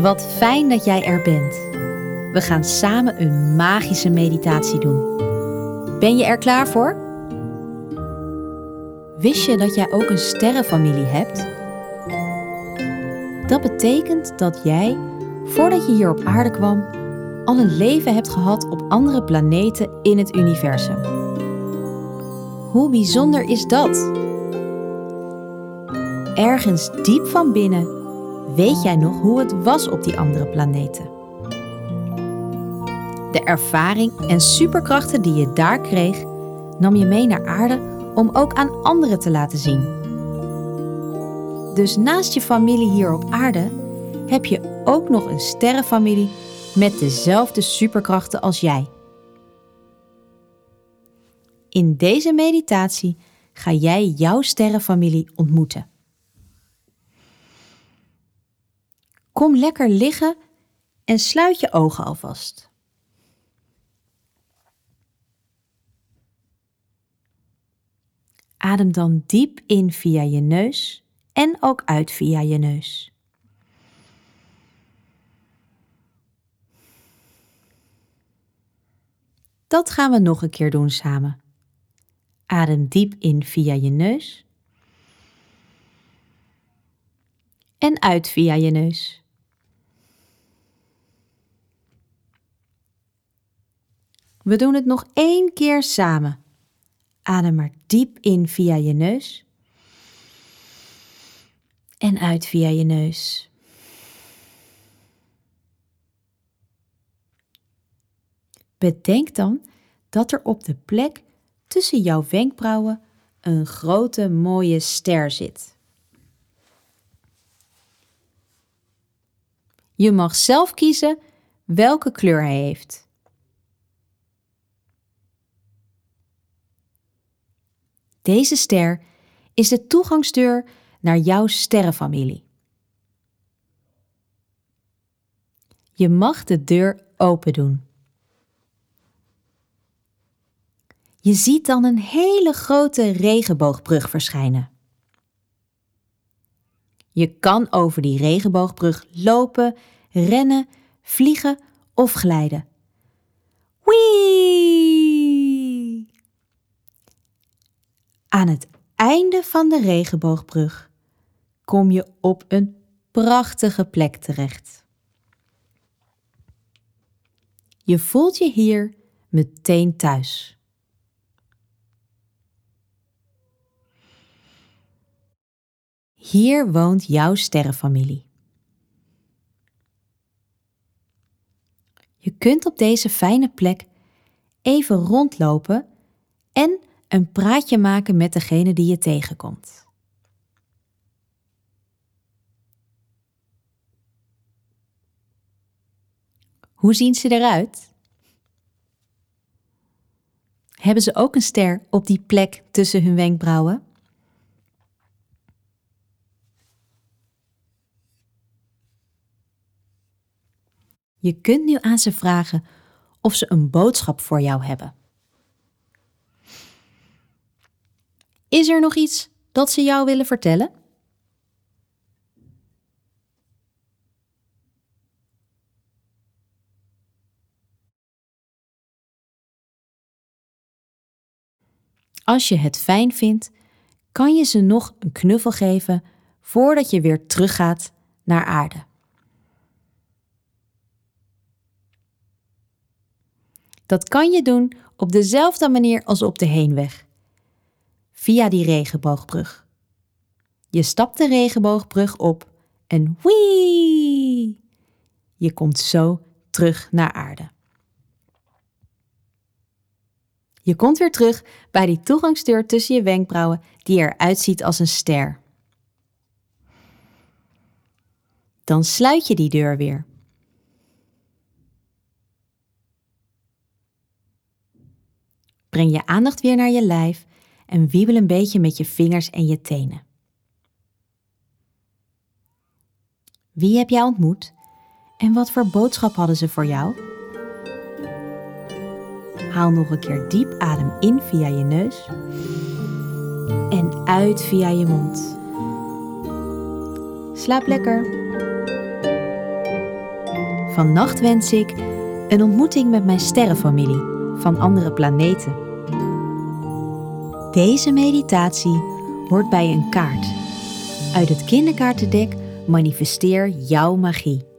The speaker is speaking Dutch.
Wat fijn dat jij er bent. We gaan samen een magische meditatie doen. Ben je er klaar voor? Wist je dat jij ook een sterrenfamilie hebt? Dat betekent dat jij, voordat je hier op aarde kwam, al een leven hebt gehad op andere planeten in het universum. Hoe bijzonder is dat? Ergens diep van binnen weet jij nog hoe het was op die andere planeten. De ervaring en superkrachten die je daar kreeg, nam je mee naar aarde om ook aan anderen te laten zien. Dus naast je familie hier op aarde heb je ook nog een sterrenfamilie met dezelfde superkrachten als jij. In deze meditatie ga jij jouw sterrenfamilie ontmoeten. Kom lekker liggen en sluit je ogen alvast. Adem dan diep in via je neus en ook uit via je neus. Dat gaan we nog een keer doen samen. Adem diep in via je neus. En uit via je neus. We doen het nog één keer samen. Adem maar diep in via je neus. En uit via je neus. Bedenk dan dat er op de plek tussen jouw wenkbrauwen een grote mooie ster zit. Je mag zelf kiezen welke kleur hij heeft. Deze ster is de toegangsdeur naar jouw sterrenfamilie. Je mag de deur open doen. Je ziet dan een hele grote regenboogbrug verschijnen. Je kan over die regenboogbrug lopen, rennen, vliegen of glijden. Wee! Aan het einde van de regenboogbrug kom je op een prachtige plek terecht. Je voelt je hier meteen thuis. Hier woont jouw sterrenfamilie. Je kunt op deze fijne plek even rondlopen en een praatje maken met degene die je tegenkomt. Hoe zien ze eruit? Hebben ze ook een ster op die plek tussen hun wenkbrauwen? Je kunt nu aan ze vragen of ze een boodschap voor jou hebben. Is er nog iets dat ze jou willen vertellen? Als je het fijn vindt, kan je ze nog een knuffel geven voordat je weer teruggaat naar aarde. Dat kan je doen op dezelfde manier als op de heenweg. Via die regenboogbrug. Je stapt de regenboogbrug op en wee! Je komt zo terug naar aarde. Je komt weer terug bij die toegangsdeur tussen je wenkbrauwen die eruit ziet als een ster. Dan sluit je die deur weer. Breng je aandacht weer naar je lijf en wiebel een beetje met je vingers en je tenen. Wie heb jij ontmoet en wat voor boodschap hadden ze voor jou? Haal nog een keer diep adem in via je neus en uit via je mond. Slaap lekker. Vannacht wens ik een ontmoeting met mijn sterrenfamilie van andere planeten. Deze meditatie hoort bij een kaart. Uit het kinderkaartendek manifesteer jouw magie.